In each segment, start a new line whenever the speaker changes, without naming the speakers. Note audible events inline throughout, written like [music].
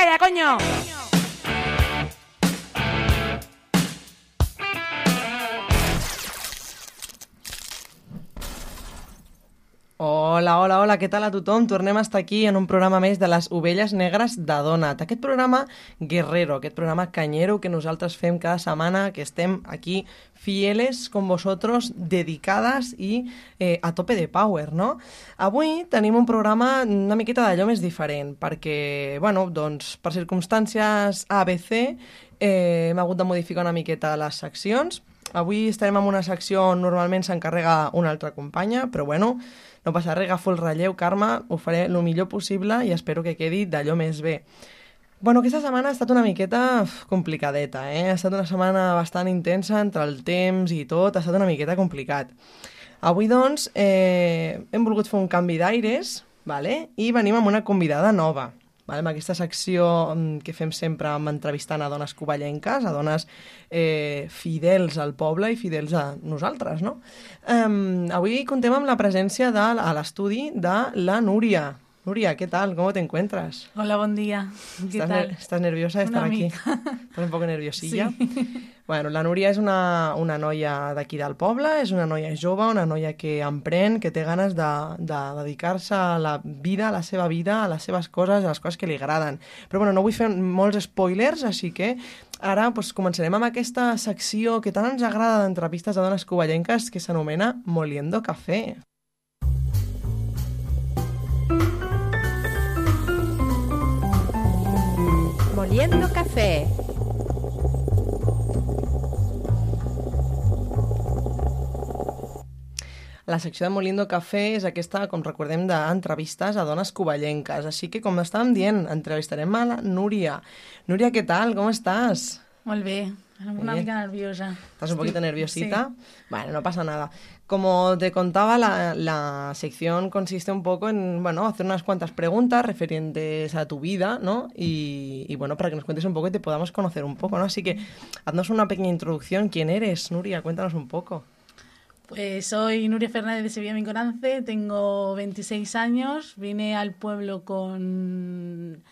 calla, coño!
Hola, hola, hola, què tal a tothom? Tornem a estar aquí en un programa més de les Ovelles Negres de Donat. Aquest programa guerrero, aquest programa canyero que nosaltres fem cada setmana, que estem aquí fieles com vosaltres, dedicades i eh, a tope de power, no? Avui tenim un programa una miqueta d'allò més diferent, perquè, bueno, doncs, per circumstàncies ABC eh, hem hagut de modificar una miqueta les seccions. Avui estarem en una secció on normalment s'encarrega una altra companya, però bueno, no passa res, agafo el relleu, Carme, ho faré el millor possible i espero que quedi d'allò més bé. Bueno, aquesta setmana ha estat una miqueta complicadeta, eh? Ha estat una setmana bastant intensa entre el temps i tot, ha estat una miqueta complicat. Avui, doncs, eh, hem volgut fer un canvi d'aires, vale? i venim amb una convidada nova. Amb aquesta secció mm, que fem sempre amb entrevistant a dones covellenques, a dones eh, fidels al poble i fidels a nosaltres, no? Um, avui contem amb la presència de, a l'estudi de la Núria. Nuria, ¿qué tal? ¿Cómo te encuentras?
Hola, buen día. ¿Qué
¿Estás,
tal?
¿Estás nerviosa de estar
Una
aquí? ¿Estás un poco nerviosilla?
Sí.
Bueno, la Núria és una, una noia d'aquí del poble, és una noia jove, una noia que emprèn, que té ganes de, de dedicar-se a la vida, a la seva vida, a les seves coses, a les coses que li agraden. Però bueno, no vull fer molts spoilers, així que ara pues, començarem amb aquesta secció que tant ens agrada d'entrevistes a dones covellenques que s'anomena Moliendo Café.
Moliendo café.
La secció de Moliendo Café és aquesta, com recordem, d'entrevistes a dones covellenques. Així que, com estàvem dient, entrevistarem a la Núria. Núria, què tal? Com estàs?
Molt bé. Una mica nerviosa.
¿Estás un poquito
Sí.
nerviosita? Bueno, no pasa nada. Como te contaba, la, la sección consiste un poco en, bueno, hacer unas cuantas preguntas referentes a tu vida, ¿no? Y, y, bueno, para que nos cuentes un poco y te podamos conocer un poco, ¿no? Así que haznos una pequeña introducción. ¿Quién eres, Nuria? Cuéntanos un poco.
Pues soy Nuria Fernández de Sevilla Mincorance, tengo 26 años, vine al pueblo con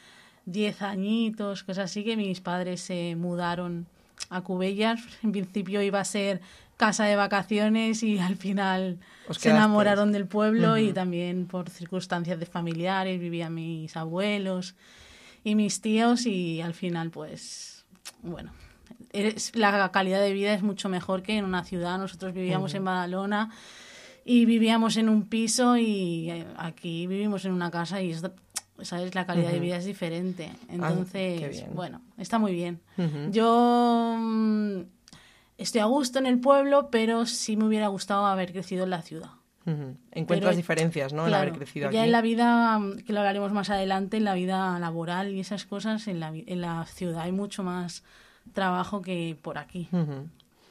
10 añitos, cosas así, que mis padres se mudaron a Cubellas. [laughs] En principio iba a ser casa de vacaciones y al final se enamoraron del pueblo y también por circunstancias de familiares, vivían mis abuelos y mis tíos y al final pues bueno es- la calidad de vida es mucho mejor que en una ciudad. Nosotros vivíamos en Badalona y vivíamos en un piso y eh, aquí vivimos en una casa y es, sabes la calidad de vida es diferente. Entonces bueno está muy bien. Yo mm, estoy a gusto en el pueblo pero sí me hubiera gustado haber crecido en la ciudad.
Ujú. Encuentras
Pero-
diferencias, ¿no? en
Claro,
haber crecido
ya
aquí.
en la vida, mm, que lo hablaremos más adelante, en la vida laboral y esas cosas, en la, en la ciudad hay mucho más trabajo que por aquí.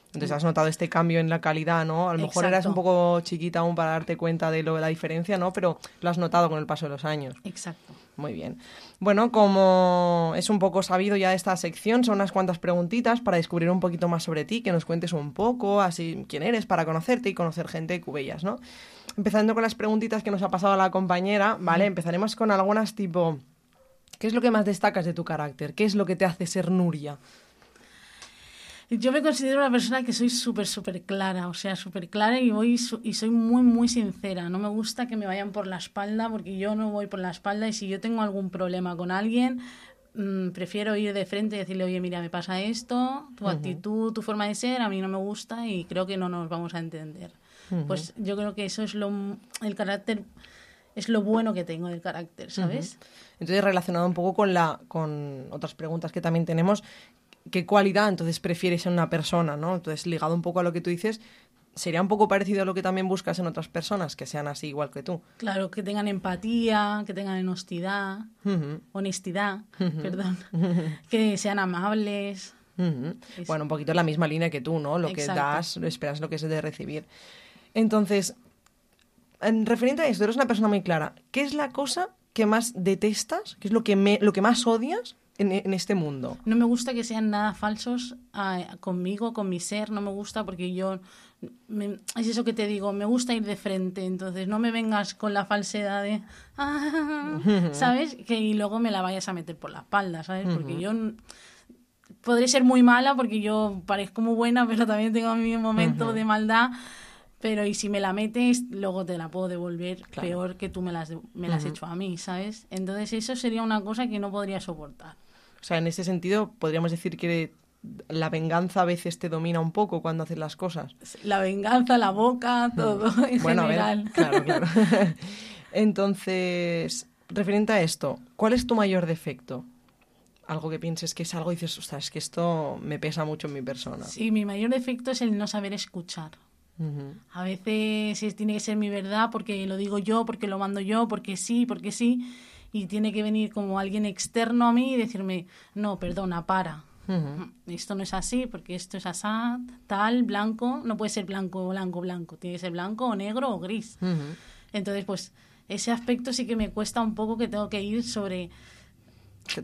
Entonces has notado este cambio en la calidad, ¿no? A lo mejor eras un poco chiquita aún para darte cuenta de lo de la diferencia, ¿no? Pero lo has notado con el paso de los años.
Exacto.
Muy bien. Bueno, como es un poco sabido ya esta sección, son unas cuantas preguntitas para descubrir un poquito más sobre ti, que nos cuentes un poco, así quién eres, para conocerte y conocer gente de Cubellas, ¿no? Empezando con las preguntitas que nos ha pasado la compañera, ¿vale? Empezaremos con algunas tipo, ¿qué es lo que más destacas de tu carácter? ¿Qué es lo que te hace ser Nuria?
Yo me considero una persona que soy súper, súper clara, o sea, súper clara y, voy, su- y soy muy, muy sincera. No me gusta que me vayan por la espalda porque yo no voy por la espalda y si yo tengo algún problema con alguien, mm, prefiero ir de frente y decirle, oye, mira, me pasa esto, tu actitud, tu forma de ser, a mí no me gusta y creo que no nos vamos a entender. Pues yo creo que eso es lo, el carácter, es lo bueno que tengo del carácter, ¿sabes?
Entonces, relacionado un poco con, la, con otras preguntas que también tenemos, ¿qué cualidad entonces prefieres en una persona? ¿no? Entonces, ligado un poco a lo que tú dices, ¿sería un poco parecido a lo que también buscas en otras personas, que sean así igual que tú?
Claro, que tengan empatía, que tengan honestidad, honestidad, perdón, [laughs] que sean amables.
Bueno, un poquito en la misma línea que tú, ¿no? Lo que das, esperas lo que es de recibir. Entonces, en referente a esto, eres una persona muy clara. ¿Qué es la cosa que más detestas? ¿Qué es lo que, me, lo que más odias en, en este mundo?
No me gusta que sean nada falsos ah, conmigo, con mi ser, no me gusta porque yo me- es eso que te digo, me gusta ir de frente, entonces no me vengas con la falsedad de, [laughs] "Ah", [laughs] ¿sabes? Que y luego me la vayas a meter por la espalda, ¿sabes? Porque yo n- podré ser muy mala porque yo parezco muy buena, [laughs] pero también tengo mi momento de maldad. Pero y si me la metes, luego te la puedo devolver
Claro.
peor que tú me las, me las has hecho a mí, ¿sabes? Entonces eso sería una cosa que no podría soportar.
O sea, en ese sentido, podríamos decir que la venganza a veces te domina un poco cuando haces las cosas.
La venganza, la boca, todo [laughs] en
Bueno, a ver, claro, claro. [laughs] Entonces, referente a esto, ¿cuál es tu mayor defecto? Algo que pienses que es algo y dices, ostras, es que esto me pesa mucho en mi persona.
Sí, mi mayor defecto es el no saber escuchar. A veces es- tiene que ser mi verdad porque lo digo yo, porque lo mando yo, porque sí, porque sí. Y tiene que venir como alguien externo a mí y decirme, no, perdona, para. Esto no es así, porque esto es asá, tal, blanco. No puede ser blanco, blanco, blanco. Tiene que ser blanco o negro o gris. Entonces, pues, ese aspecto sí que me cuesta un poco que tengo que ir sobre...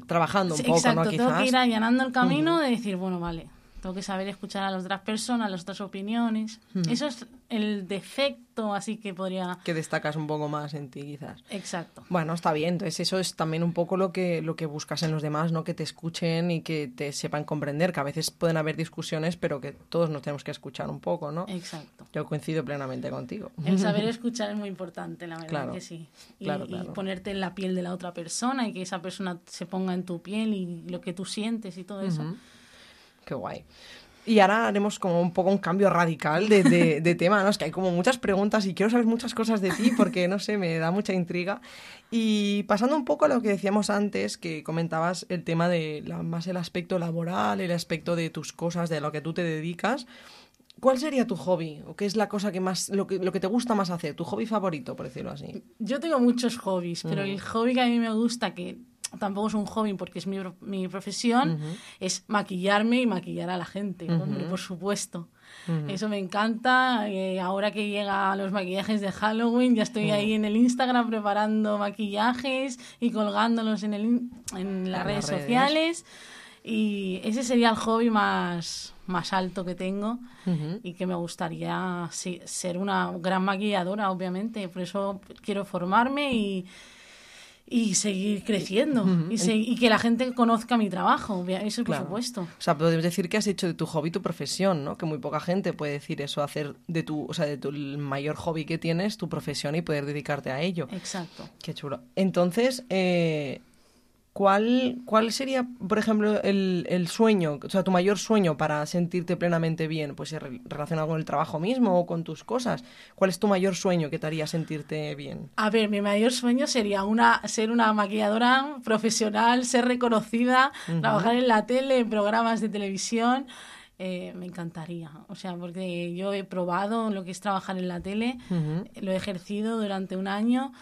Trabajando un poco,
Exacto,
¿no?
tengo que ir allanando el camino de decir, bueno, vale, tengo que saber escuchar a las otras personas, las otras opiniones. Eso es el defecto, así que podría...
Que destacas un poco más en ti, quizás.
Exacto.
Bueno, está bien. Entonces eso es también un poco lo que, lo que buscas en los demás, ¿no? Que te escuchen y que te sepan comprender, que a veces pueden haber discusiones, pero que todos nos tenemos que escuchar un poco, ¿no?
Exacto.
Yo coincido plenamente contigo.
El [laughs] saber escuchar es muy importante, la verdad
Claro.
que sí. Y,
Claro,
y
claro.
ponerte en la piel de la otra persona y que esa persona se ponga en tu piel y lo que tú sientes y todo eso.
Ujú. Qué guay. Y ahora haremos como un poco un cambio radical de, de- de [laughs] tema, ¿no? Es que hay como muchas preguntas y quiero saber muchas cosas de ti porque, no sé, me da mucha intriga. Y pasando un poco a lo que decíamos antes, que comentabas el tema de la- más el aspecto laboral, el aspecto de tus cosas, de lo que tú te dedicas. ¿Cuál sería tu hobby? ¿O qué es la cosa que más, lo que, lo que te gusta más hacer? ¿Tu hobby favorito, por decirlo así?
Yo tengo muchos hobbies, pero
Mm.
el hobby que a mí me gusta, que tampoco es un hobby porque es mi, mi profesión, es maquillarme y maquillar a la gente, hombre, por supuesto. Eso me encanta. eh, ahora que llega los maquillajes de Halloween, ya estoy ahí en el Instagram preparando maquillajes y colgándolos en, el, en las redes
redes.
sociales. Y ese sería el hobby más, más alto que tengo y que me gustaría sí, ser una gran maquilladora, obviamente. Por eso quiero formarme y, y seguir creciendo y, se- y que la gente conozca mi trabajo, eso por
Claro.
supuesto.
O sea, podemos decir que has hecho de tu hobby tu profesión, ¿no? Que muy poca gente puede decir eso, hacer de tu, o sea, de tu el mayor hobby que tienes tu profesión y poder dedicarte a ello.
Exacto.
Qué chulo. Entonces, eh, ¿cuál, ¿cuál sería, por ejemplo, el, el sueño, o sea, tu mayor sueño para sentirte plenamente bien? Pues re- relacionado con el trabajo mismo o con tus cosas. ¿Cuál es tu mayor sueño que te haría sentirte bien?
A ver, mi mayor sueño sería una, ser una maquilladora profesional, ser reconocida, trabajar en la tele, en programas de televisión. Eh, me encantaría. O sea, porque yo he probado lo que es trabajar en la tele,
Ujú.
lo he ejercido durante un año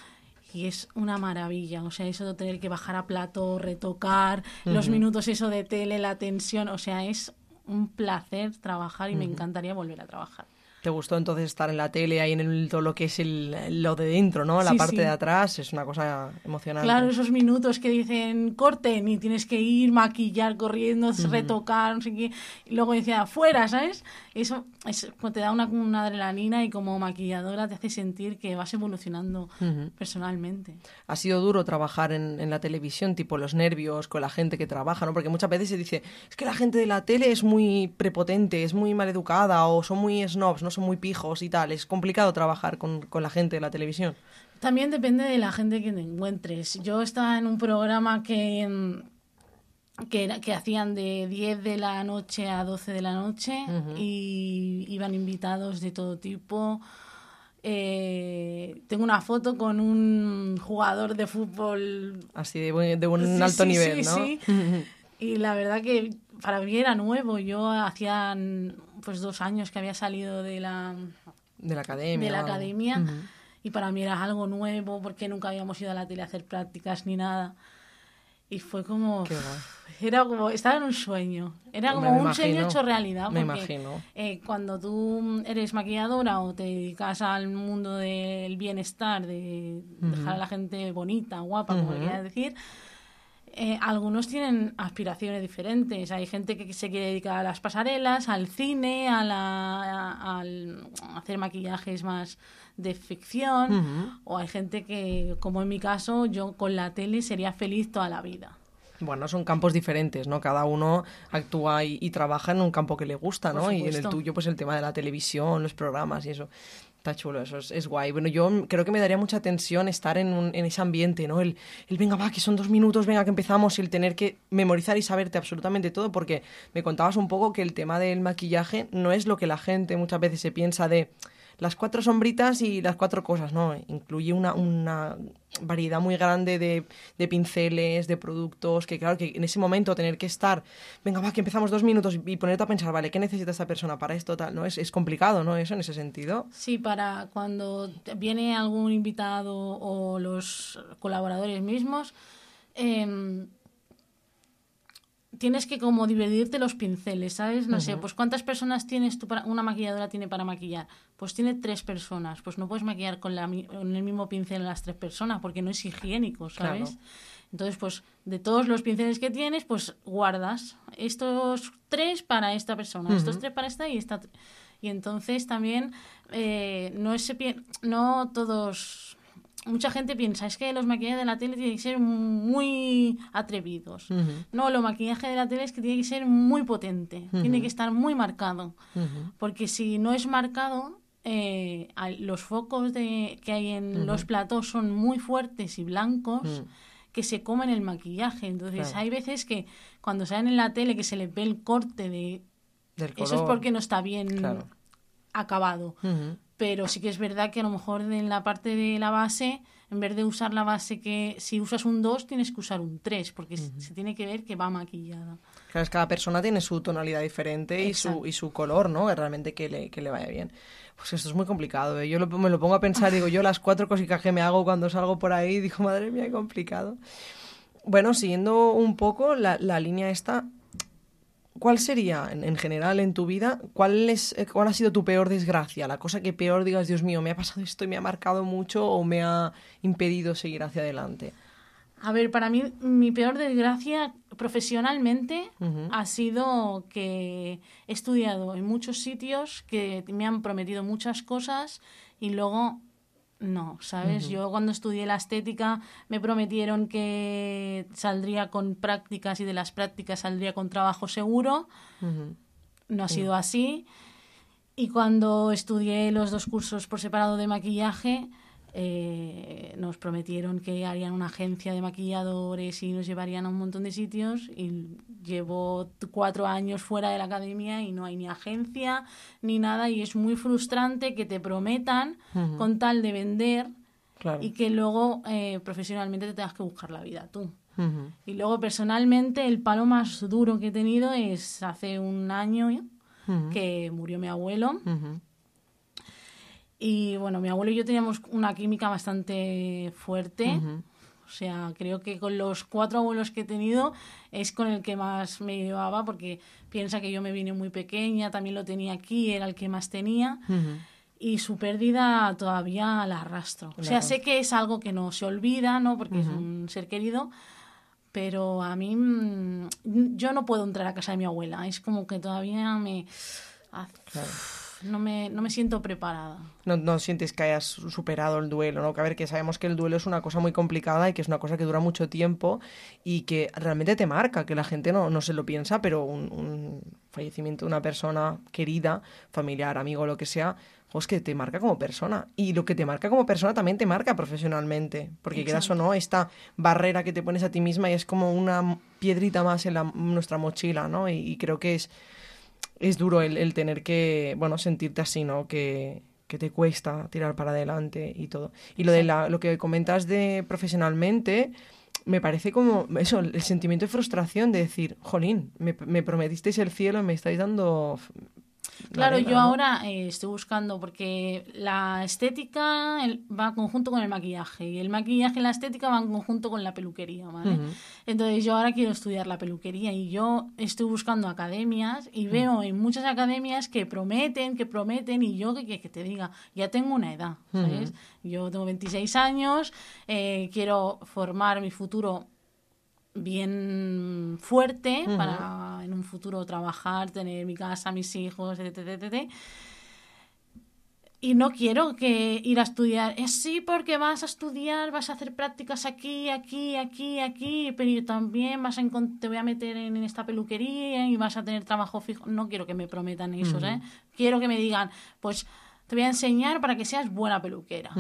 y es una maravilla. O sea, eso de tener que bajar a plato, retocar, los minutos eso de tele, la tensión. O sea, es un placer trabajar y me encantaría volver a trabajar.
¿Te gustó entonces estar en la tele, ahí en el- todo lo que es el, lo de dentro, ¿no? La
Sí,
parte
sí.
de atrás es una cosa emocionante.
Claro, esos minutos que dicen corten y tienes que ir, maquillar, corriendo, retocar, no sé qué. Y luego decía, fuera, ¿sabes? Eso es, te da una, una adrenalina y como maquilladora te hace sentir que vas evolucionando personalmente.
Ha sido duro trabajar en, en la televisión, tipo los nervios con la gente que trabaja, ¿no? Porque muchas veces se dice, es que la gente de la tele es muy prepotente, es muy maleducada o son muy snobs, no son muy pijos y tal. Es complicado trabajar con, con la gente de la televisión.
También depende de la gente que te encuentres. Yo estaba en un programa que, mm, que, que hacían de 10 de la noche a 12 de la noche y iban invitados de todo tipo. Eh, tengo una foto con un jugador de fútbol
Así de, buen- de un
Sí,
alto
sí,
nivel,
sí,
¿no?
sí. [laughs] Y la verdad que para mí era nuevo. Yo hacía pues dos años que había salido de la,
De la academia.
de la academia
Ujú.
y para mí era algo nuevo porque nunca habíamos ido a la tele a hacer prácticas ni nada. Y fue como...
Qué.
Era como... Estaba en un sueño. Era
Me
como un
imagino.
sueño hecho realidad.
Me
porque,
imagino.
eh, cuando tú eres maquilladora o te dedicas al mundo del bienestar, de dejar a la gente bonita, guapa, como le quieras decir, eh, algunos tienen aspiraciones diferentes. Hay gente que se quiere dedicar a las pasarelas, al cine, a, la, a- hacer maquillajes más de ficción. O hay gente que, como en mi caso, yo con la tele sería feliz toda la vida.
Bueno, son campos diferentes, ¿no? Cada uno actúa y, y trabaja en un campo que le gusta, ¿no? Y en el tuyo, pues el tema de la televisión, los programas y eso. Está chulo, eso es, es guay. Bueno, yo creo que me daría mucha tensión estar en, un- en ese ambiente, ¿no? El, el venga, va, que son dos minutos, venga, que empezamos, el tener que memorizar y saberte absolutamente todo, porque me contabas un poco que el tema del maquillaje no es lo que la gente muchas veces se piensa de las cuatro sombritas y las cuatro cosas, ¿no? Incluye una, una variedad muy grande de, de pinceles, de productos, que claro, que en ese momento tener que estar, venga, va, que empezamos dos minutos y ponerte a pensar, vale, ¿qué necesita esta persona para esto? Tal, ¿no? Es, es complicado, ¿no? Eso en ese sentido.
Sí, para cuando viene algún invitado o los colaboradores mismos, em, tienes que como dividirte los pinceles, ¿sabes? No sé, pues ¿cuántas personas tienes tú para, una maquilladora tiene para maquillar? Pues tiene tres personas, pues no puedes maquillar con, la, con el mismo pincel a las tres personas porque no es higiénico, ¿sabes?
Claro.
Entonces, pues de todos los pinceles que tienes, pues guardas estos tres para esta persona, estos tres para esta y esta. Y entonces también eh, no es no todos mucha gente piensa es que los maquillajes de la tele tienen que ser muy atrevidos. No, lo maquillaje de la tele es que tiene que ser muy potente, tiene que estar muy marcado, porque si no es marcado eh, los focos de, que hay en los platós son muy fuertes y blancos que se comen el maquillaje. Entonces
Claro.
hay veces que cuando salen en la tele que se les ve el corte de...
Del
Eso es porque no está bien
Claro.
acabado. Pero sí que es verdad que a lo mejor en la parte de la base, en vez de usar la base que si usas un 2, tienes que usar un 3, porque se tiene que ver que va maquillada.
Claro, es que cada persona tiene su tonalidad diferente y su, y su color, ¿no? Que realmente que le, que le vaya bien. Pues esto es muy complicado. ¿eh? Yo lo- me lo pongo a pensar, digo, yo las cuatro cositas que me hago cuando salgo por ahí, digo, madre mía, qué complicado. Bueno, siguiendo un poco la, la línea esta, ¿cuál sería, en, en general, en tu vida, cuál, es, eh, cuál ha sido tu peor desgracia? La cosa que peor digas, Dios mío, me ha pasado esto y me ha marcado mucho o me ha impedido seguir hacia adelante.
A ver, para mí mi peor desgracia profesionalmente ha sido que he estudiado en muchos sitios que me han prometido muchas cosas y luego no, ¿sabes? Yo cuando estudié la estética me prometieron que saldría con prácticas y de las prácticas saldría con trabajo seguro.
Ujú.
No ha sido así. Y cuando estudié los dos cursos por separado de maquillaje, eh, nos prometieron que harían una agencia de maquilladores y nos llevarían a un montón de sitios. Y llevo cuatro años fuera de la academia y no hay ni agencia ni nada. Y es muy frustrante que te prometan con tal de vender
Claro.
y que luego eh, profesionalmente te tengas que buscar la vida tú.
Ujú.
Y luego personalmente el palo más duro que he tenido es hace un año
Ujú.
que murió mi abuelo. Y bueno, mi abuelo y yo teníamos una química bastante fuerte. O sea, creo que con los cuatro abuelos que he tenido es con el que más me llevaba porque piensa que yo me vine muy pequeña, también lo tenía aquí, era el que más tenía.
Ujú.
Y su pérdida todavía la arrastro. O sea,
Claro.
sé que es algo que no se olvida, ¿no? Porque es un ser querido, pero a mí mm, yo no puedo entrar a casa de mi abuela. Es como que todavía me... ah, No me, no me siento preparada.
no, no sientes que hayas superado el duelo, ¿no? Que a ver, que sabemos que el duelo es una cosa muy complicada y que es una cosa que dura mucho tiempo y que realmente te marca, que la gente no, no se lo piensa, pero un, un fallecimiento de una persona querida, familiar, amigo, lo que sea, es que te marca como persona. Y lo que te marca como persona también te marca profesionalmente, porque quieras o no, esta barrera que te pones a ti misma y es como una piedrita más en, la- nuestra mochila, ¿no? Y, y creo que es es duro el, el tener que, bueno, sentirte así, ¿no? Que, que te cuesta tirar para adelante y todo. Y lo de la, lo que comentas de profesionalmente, me parece como eso, el sentimiento de frustración de decir, jolín, me, me prometisteis el cielo me estáis dando...
Claro,
arena,
yo
¿no?
ahora eh, estoy buscando porque la estética el- va conjunto con el maquillaje y el maquillaje y la estética van conjunto con la peluquería, ¿vale? Entonces yo ahora quiero estudiar la peluquería y yo estoy buscando academias y
Mm.
veo en muchas academias que prometen, que prometen y yo que, que, que te diga, ya tengo una edad, ¿sabes? Yo tengo 26 años, eh, quiero formar mi futuro bien fuerte para en un futuro trabajar, tener mi casa, mis hijos, etc, etc, etc. Y no quiero que ir a estudiar. Es sí porque vas a estudiar, vas a hacer prácticas aquí, aquí, aquí, aquí, pero también vas a te voy a meter en, esta peluquería y vas a tener trabajo fijo. No quiero que me prometan eso, ¿eh? Quiero que me digan, pues te voy a enseñar para que seas buena peluquera.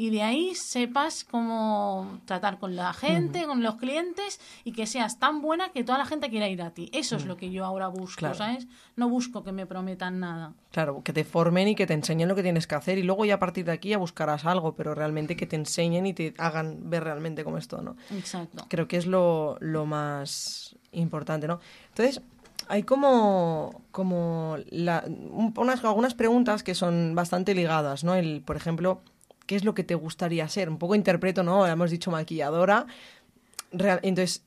Y de ahí sepas cómo tratar con la gente, con los clientes y que seas tan buena que toda la gente quiera ir a ti. Eso es lo que yo ahora busco,
Claro.
¿sabes? No busco que me prometan nada.
Claro, que te formen y que te enseñen lo que tienes que hacer y luego ya a partir de aquí ya buscarás algo, pero realmente que te enseñen y te hagan ver realmente cómo es todo, ¿no?
Exacto.
Creo que es lo, lo más importante, ¿no? Entonces, hay como, como la- un- unas, algunas preguntas que son bastante ligadas, ¿no? El, por ejemplo, ¿qué es lo que te gustaría ser? Un poco interpreto, ¿no? Hemos dicho maquilladora. Real- entonces,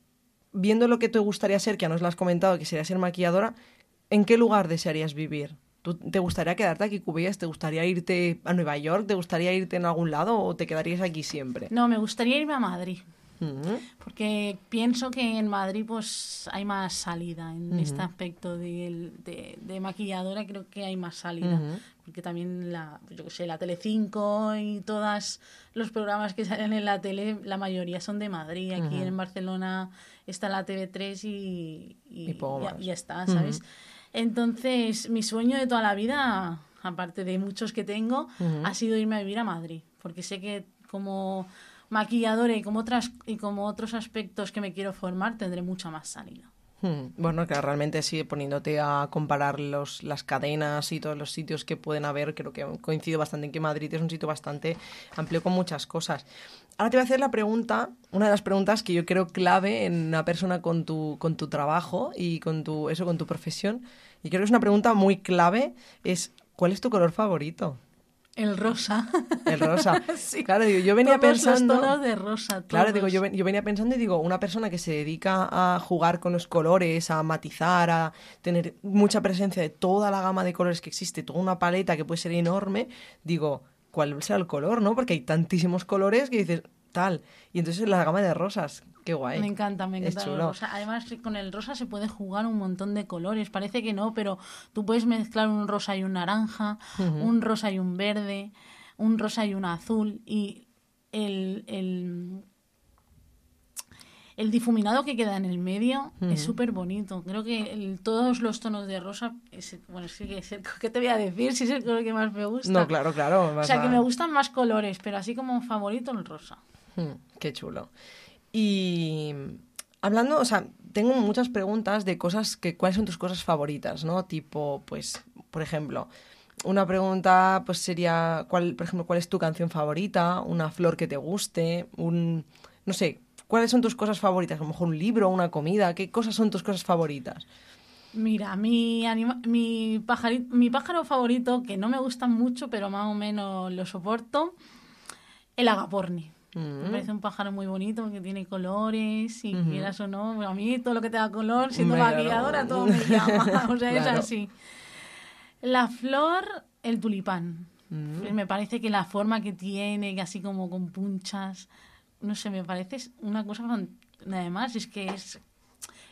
viendo lo que te gustaría ser, que ya nos lo has comentado, que sería ser maquilladora, ¿en qué lugar desearías vivir? ¿Tú, ¿Te gustaría quedarte aquí, Cubellas? ¿Te gustaría irte a Nueva York? ¿Te gustaría irte en algún lado o te quedarías aquí siempre?
No, me gustaría irme a Madrid.
Ujú.
Porque pienso que en Madrid pues hay más salida en este aspecto de, de, de maquilladora, creo que hay más salida.
Ujú.
Porque también la, yo sé, la Telecinco y todos los programas que salen en la tele, la mayoría son de Madrid. Aquí en Barcelona está la TV3 y, y, ya, está, ¿sabes? Entonces, mi sueño de toda la vida, aparte de muchos que tengo, ha sido irme a vivir a Madrid. Porque sé que como maquilladora y como otras y como otros aspectos que me quiero formar tendré mucha más salida.
Hmm, Bueno, que realmente sí, poniéndote a comparar los, las cadenas y todos los sitios que pueden haber, creo que coincido bastante en que Madrid es un sitio bastante amplio con muchas cosas. Ahora te voy a hacer la pregunta, una de las preguntas que yo creo clave en una persona con tu, con tu trabajo y con tu, eso, con tu profesión. Y creo que es una pregunta muy clave, es ¿cuál es tu color favorito?
El rosa.
El rosa. [laughs]
Sí.
Claro, digo, yo venía
Todos
pensando...
los tonos de rosa.
Claro, digo, yo, ven- yo venía pensando y digo, una persona que se dedica a jugar con los colores, a matizar, a tener mucha presencia de toda la gama de colores que existe, toda una paleta que puede ser enorme, digo, ¿cuál será el color, no? Porque hay tantísimos colores que dices, tal. Y entonces la gama de rosas, qué guay.
Me encanta, me
Es
encanta el
chulo.
rosa. Además, con el rosa se puede jugar un montón de colores. Parece que no, pero tú puedes mezclar un rosa y un naranja, un rosa y un verde, un rosa y un azul. Y el, el, el difuminado que queda en el medio es súper bonito. Creo que el- todos los tonos de rosa, es, bueno, sí que es el, ¿qué te voy a decir? Si es el color que más me gusta.
No, claro, claro.
O sea, que me gustan más colores, pero así como favorito el rosa.
Hmm, qué chulo. Y hablando, o sea, tengo muchas preguntas de cosas que, ¿cuáles son tus cosas favoritas, no? Tipo, pues, por ejemplo, una pregunta, pues sería, ¿cuál, por ejemplo, cuál es tu canción favorita? Una flor que te guste, un, no sé, ¿cuáles son tus cosas favoritas? A lo mejor un libro, una comida, ¿qué cosas son tus cosas favoritas?
Mira, mi, anima- mi, mi pájaro favorito, que no me gusta mucho, pero más o menos lo soporto, el agaporni. Me parece un pájaro muy bonito porque tiene colores y quieras o no, a mí todo lo que tenga color, siendo maquilladora, todo me llama. [laughs] O sea,
Claro.
es así. La flor, el tulipán. Me parece que la forma que tiene, que así como con punchas, no sé, me parece una cosa... Además, es que es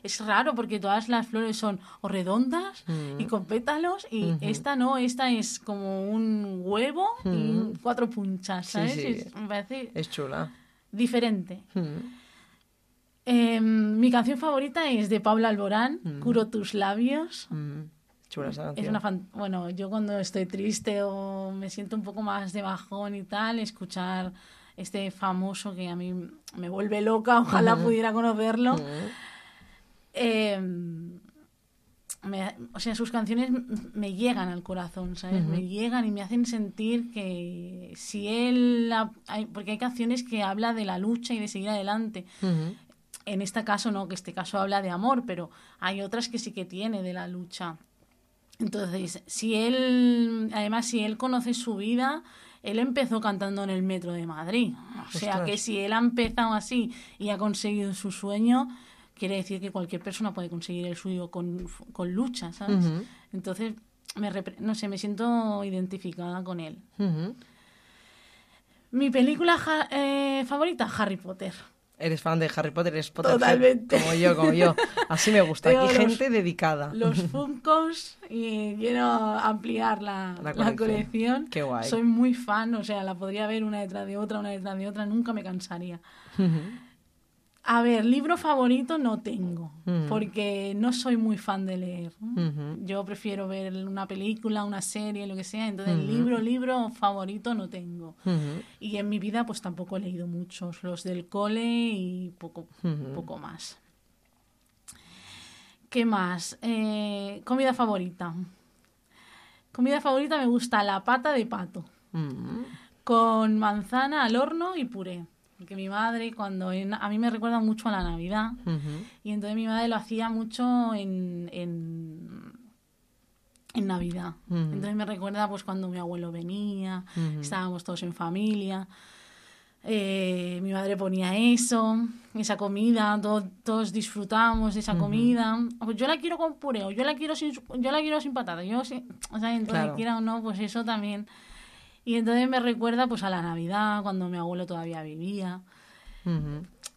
es raro porque todas las flores son o redondas y con pétalos y esta no, esta es como un huevo y cuatro punchas,
Sí,
¿sabes?
sí.
Es- me parece
Es chula.
diferente. Eh, mi canción favorita es de Paula Alborán, Curo tus labios.
Mm, Chula esa
Es una fan- bueno, yo cuando estoy triste o me siento un poco más de bajón y tal, escuchar este famoso que a mí me vuelve loca, ojalá [laughs] pudiera conocerlo. Eh, me- o sea, sus canciones me llegan al corazón, ¿sabes? Me llegan y me hacen sentir que si él... ha- hay- porque hay canciones que habla de la lucha y de seguir adelante.
Ujú.
En este caso no, que este caso habla de amor, pero hay otras que sí que tiene de la lucha. Entonces, si él, además, si él conoce su vida, él empezó cantando en el metro de Madrid. O sea,
Ostras.
que si él ha empezado así y ha conseguido su sueño, quiere decir que cualquier persona puede conseguir el suyo con, con lucha, ¿sabes? Entonces, me no sé, me siento identificada con él.
Ujú.
Mi película ja- eh, favorita, Harry Potter.
Eres fan de Harry Potter, eres Potterhead,
Totalmente.
como yo, como yo. Así me gusta. Aquí
los-
gente dedicada.
Los Funkos y quiero ampliar la,
La
la
colección. Qué guay.
Soy muy fan, o sea, la podría ver una detrás de otra, una detrás de otra, nunca me cansaría. A ver, libro favorito no tengo,
Ujú.
porque no soy muy fan de leer. Yo prefiero ver una película, una serie, lo que sea. Entonces, libro, libro favorito no tengo. Y en mi vida, pues tampoco he leído muchos. Los del cole y poco, poco más. ¿Qué más? Eh, comida favorita. Comida favorita me gusta la pata de pato con manzana al horno y puré. Porque mi madre, cuando en- a mí me recuerda mucho a la Navidad, y entonces mi madre lo hacía mucho en, en, en Navidad. Entonces me recuerda pues cuando mi abuelo venía, estábamos todos en familia. eh, mi madre ponía eso, esa comida, to- todos disfrutamos de esa comida. Pues yo la quiero con puré, o yo la quiero sin, yo la quiero sin patata. Yo, sí- o sea, entonces
Claro.
quiera o no, pues eso también. Y entonces me recuerda pues a la Navidad, cuando mi abuelo todavía vivía.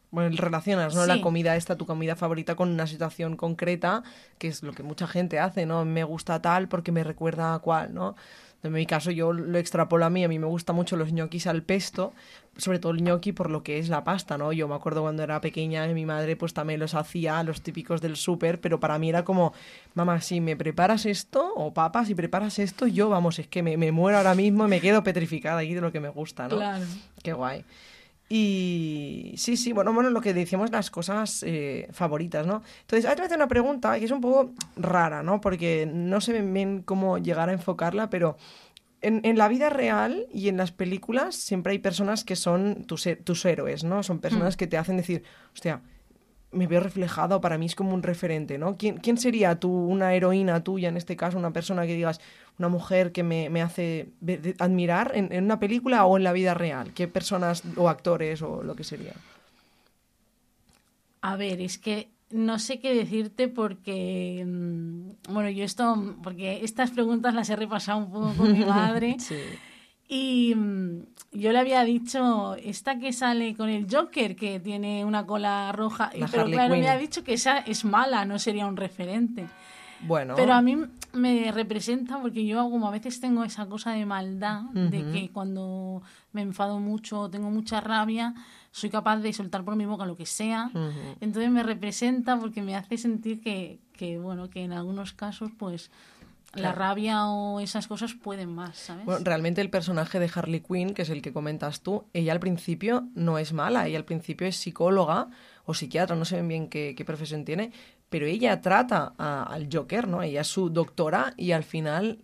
Bueno, relacionas, ¿no? La comida esta, tu comida favorita, con una situación concreta, que es lo que mucha gente hace, ¿no? Me gusta tal porque me recuerda a cual, ¿no? En mi caso yo lo extrapolo a mí, a mí me gustan mucho los ñoquis al pesto, sobre todo el ñoqui por lo que es la pasta, ¿no? Yo me acuerdo cuando era pequeña que mi madre pues también los hacía, los típicos del súper, pero para mí era como, mamá, si me preparas esto, o papá, si preparas esto, yo, vamos, es que me, me muero ahora mismo y me quedo petrificada aquí de lo que me gusta, ¿no?
Claro.
Qué guay. Y sí, sí, bueno, bueno, lo que decíamos las cosas eh, favoritas, ¿no? Entonces, ahora te voy a hacer una pregunta que es un poco rara, ¿no? Porque no sé bien, bien cómo llegar a enfocarla, pero en, en la vida real y en las películas siempre hay personas que son tus, tus héroes, ¿no? Son personas que te hacen decir, hostia, me veo reflejado, para mí es como un referente, ¿no? ¿Quién, quién sería tú, una heroína tuya, en este caso, una persona que digas, una mujer que me, me hace admirar en, en una película o en la vida real? ¿Qué personas o actores o lo que sería?
A ver, es que no sé qué decirte porque, mm, bueno, yo esto, porque estas preguntas las he repasado un poco con mi [laughs] madre
Sí.
y mm, yo le había dicho, esta que sale con el Joker, que tiene una cola roja,
La
pero
Harley
claro, me ha dicho que esa es mala, no sería un referente.
Bueno.
Pero a mí me representa porque yo como a veces tengo esa cosa de maldad, de
Ujú.
que cuando me enfado mucho o tengo mucha rabia, soy capaz de soltar por mi boca lo que sea.
Ujú.
Entonces me representa porque me hace sentir que, que, bueno, que en algunos casos, pues, la
Claro.
rabia o esas cosas pueden más, ¿sabes?
Bueno, realmente el personaje de Harley Quinn, que es el que comentas tú, ella al principio no es mala, ella al principio es psicóloga o psiquiatra, no sé bien qué, qué profesión tiene, pero ella trata a- al Joker, ¿no? Ella es su doctora y al final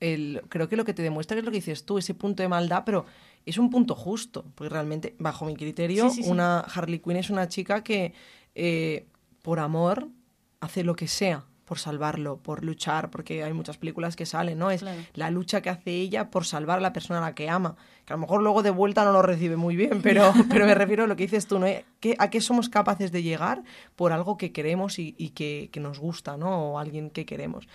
el, creo que lo que te demuestra es lo que dices tú, ese punto de maldad, pero es un punto justo, porque realmente, bajo mi criterio,
Sí, sí, sí.
una Harley Quinn es una chica que eh, por amor hace lo que sea por salvarlo, por luchar, porque hay muchas películas que salen, ¿no? Es
Claro.
la lucha que hace ella por salvar a la persona a la que ama, que a lo mejor luego de vuelta no lo recibe muy bien, pero, [laughs] pero me refiero a lo que dices tú, ¿no? ¿Qué- ¿A qué somos capaces de llegar por algo que queremos y, y que, que nos gusta, ¿no? O alguien que queremos.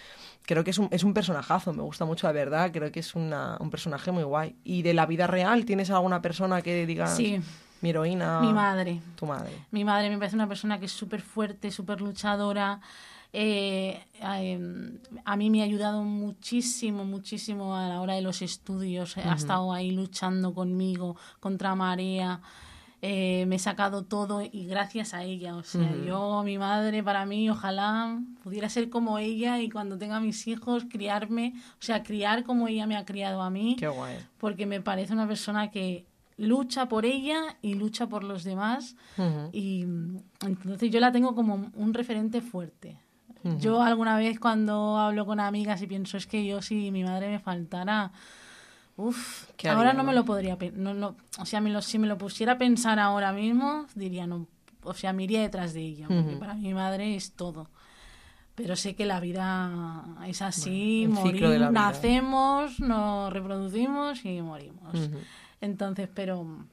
Creo que es un, es un personajazo, me gusta mucho la verdad, creo que es una- un personaje muy guay. ¿Y de la vida real tienes alguna persona que digas,
Sí,
mi heroína?
mi madre.
Tu madre.
Mi madre me parece una persona que es súper fuerte, súper luchadora. Eh, eh, a mí me ha ayudado muchísimo, muchísimo a la hora de los estudios. Ha estado ahí luchando conmigo contra marea. Eh, me he sacado todo y gracias a ella. O sea, yo, mi madre, para mí, ojalá pudiera ser como ella y cuando tenga mis hijos, criarme, o sea, criar como ella me ha criado a mí
Qué guay.
porque me parece una persona que lucha por ella y lucha por los demás y entonces yo la tengo como un referente fuerte. Yo alguna vez cuando hablo con amigas y pienso es que yo si mi madre me faltara, uff,
¿Qué
ahora no me lo podría, no, no, o sea, me lo, si me lo pusiera a pensar ahora mismo, diría no, o sea, me iría detrás de ella, porque para mi madre es todo. Pero sé que la vida es así,
Bueno, vida.
nacemos, nos reproducimos y morimos. Entonces, pero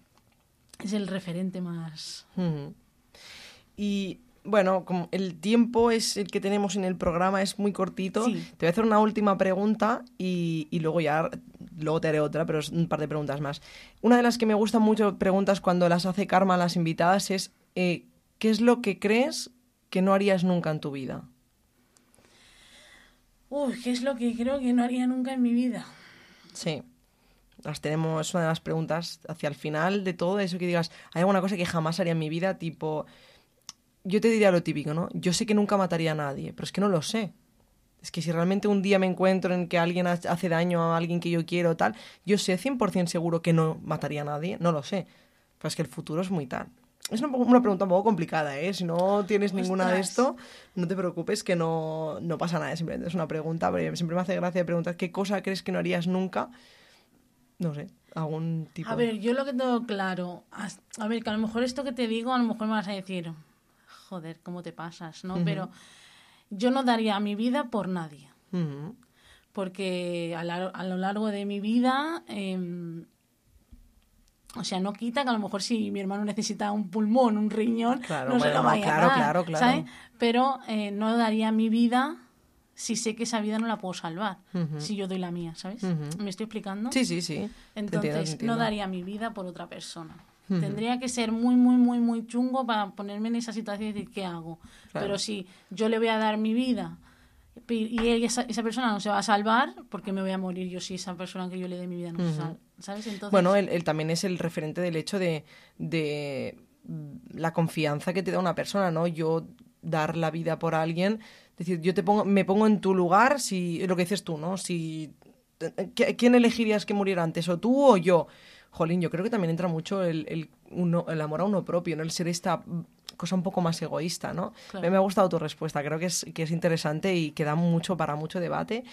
es el referente más.
Y bueno, como el tiempo es el que tenemos en el programa, es muy cortito.
Sí.
Te voy a hacer una última pregunta y, y luego ya luego te haré otra, pero es un par de preguntas más. Una de las que me gustan mucho preguntas cuando las hace Karma a las invitadas es eh, ¿qué es lo que crees que no harías nunca en tu vida?
Uy, ¿qué es lo que creo que no haría nunca en mi vida?
Sí. Las tenemos, es una de las preguntas hacia el final de todo eso que digas, ¿hay alguna cosa que jamás haría en mi vida? Tipo, yo te diría lo típico, ¿no? Yo sé que nunca mataría a nadie, pero es que no lo sé. Es que si realmente un día me encuentro en que alguien ha- hace daño a alguien que yo quiero tal, yo sé 100% seguro que no mataría a nadie, no lo sé. Pero es que el futuro es muy tal. Es una, una pregunta un poco complicada, ¿eh? Si no tienes ninguna de
Ostras.
esto, no te preocupes que no, no pasa nada. Simplemente es una pregunta, pero siempre me hace gracia preguntar qué cosa crees que no harías nunca. No sé, algún tipo...
A ver, yo lo que tengo claro, a ver, que a lo mejor esto que te digo, a lo mejor me vas a decir, joder, ¿cómo te pasas? ¿no? Pero yo no daría mi vida por nadie, porque a, la- a lo largo de mi vida, em, o sea, no quita que a lo mejor si mi hermano necesita un pulmón, un riñón,
Claro,
no se lo vaya
claro,
a dar,
claro.
Pero eh, no daría mi vida si sé que esa vida no la puedo salvar, si yo doy la mía, ¿sabes? ¿Me estoy explicando?
Sí, sí, sí. Te
Entonces,
entiendo, te entiendo.
no daría mi vida por otra persona. Tendría que ser muy, muy, muy, muy chungo para ponerme en esa situación y decir, ¿qué hago?
Claro.
Pero si yo le voy a dar mi vida y él- esa, esa persona no se va a salvar, porque me voy a morir yo si esa persona que yo le dé mi vida no se salva? ¿Sabes? Entonces,
Bueno, él, él también es el referente del hecho de, de la confianza que te da una persona, ¿no? Yo dar la vida por alguien, es decir, yo te pongo, me pongo en tu lugar, si lo que dices tú, ¿no? Si ¿qui- ¿quién elegirías que muriera antes, o tú o yo? Jolín, yo creo que también entra mucho el, el, uno- el amor a uno propio, ¿no? El ser esta cosa un poco más egoísta, ¿no?
Claro.
Me ha gustado tu respuesta, creo que es, que es interesante y que da mucho para mucho debate.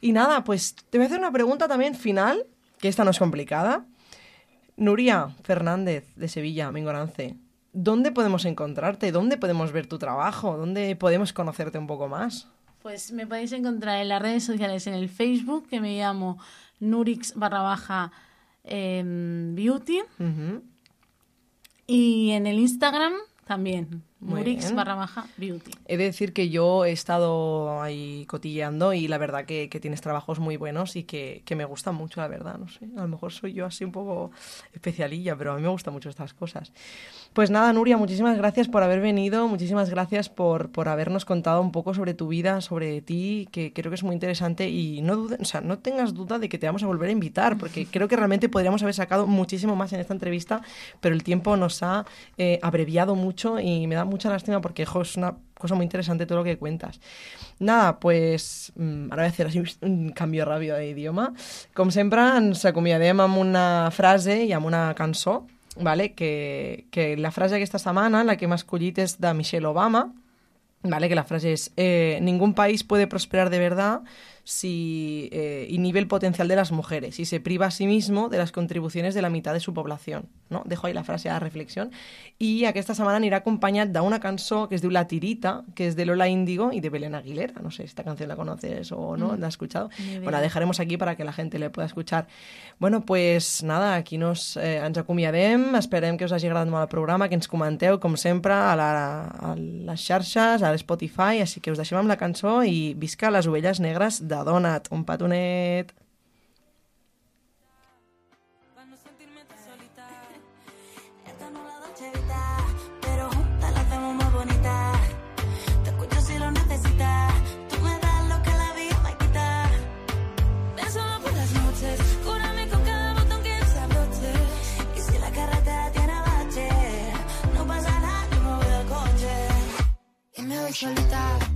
Y nada, pues te voy a hacer una pregunta también final, que esta no es complicada. Nuria Fernández, de Sevilla, Mingorance, ¿dónde podemos encontrarte? ¿Dónde podemos ver tu trabajo? ¿Dónde podemos conocerte un poco más?
Pues me podéis encontrar en las redes sociales, en el Facebook, que me llamo Nurix barra baja em, Beauty, y en el Instagram también,
Bien.
barra baja Beauty.
He de decir que yo he estado ahí cotilleando y la verdad que, que tienes trabajos muy buenos y que, que me gustan mucho, la verdad. No sé, a lo mejor soy yo así un poco especialilla, pero a mí me gustan mucho estas cosas. Pues nada, Nuria, muchísimas gracias por haber venido, muchísimas gracias por, por habernos contado un poco sobre tu vida, sobre ti, que creo que es muy interesante y no, dude- o sea, no tengas duda de que te vamos a volver a invitar, porque creo que realmente podríamos haber sacado muchísimo más en esta entrevista, pero el tiempo nos ha eh, abreviado mucho y me da mucha lástima porque jo, es una cosa muy interesante todo lo que cuentas. Nada, pues mm, ara voy a hacer así [laughs] un canvi ràpid d'idioma. Com sempre, ens acomiadem amb una frase i amb una cançó, vale? que, que la frase aquesta setmana, la que hem escollit és de Michelle Obama, ¿vale? Que la frase es, eh, ningún país puede prosperar de verdad si eh, inhibe el potencial de las mujeres y se priva a sí mismo de las contribuciones de la mitad de su población. No? Dejo ahí la frase a reflexión. I aquesta setmana anirà acompanyat d'una cançó que es diu La Tirita, que es de Lola Índigo y de Belén Aguilera. No sé si esta canción la conoces o no, la has escuchado. Bueno, la dejaremos aquí para que la gente le pueda escuchar. Bueno, pues nada, aquí nos, eh, ens acomiadem, esperem que us hagi agradat molt el programa, que ens comenteu, com sempre, a, la, a les xarxes, a l'Spotify, així que us deixem amb la cançó i visca les ovelles negres de Donat. Un petonet!
Para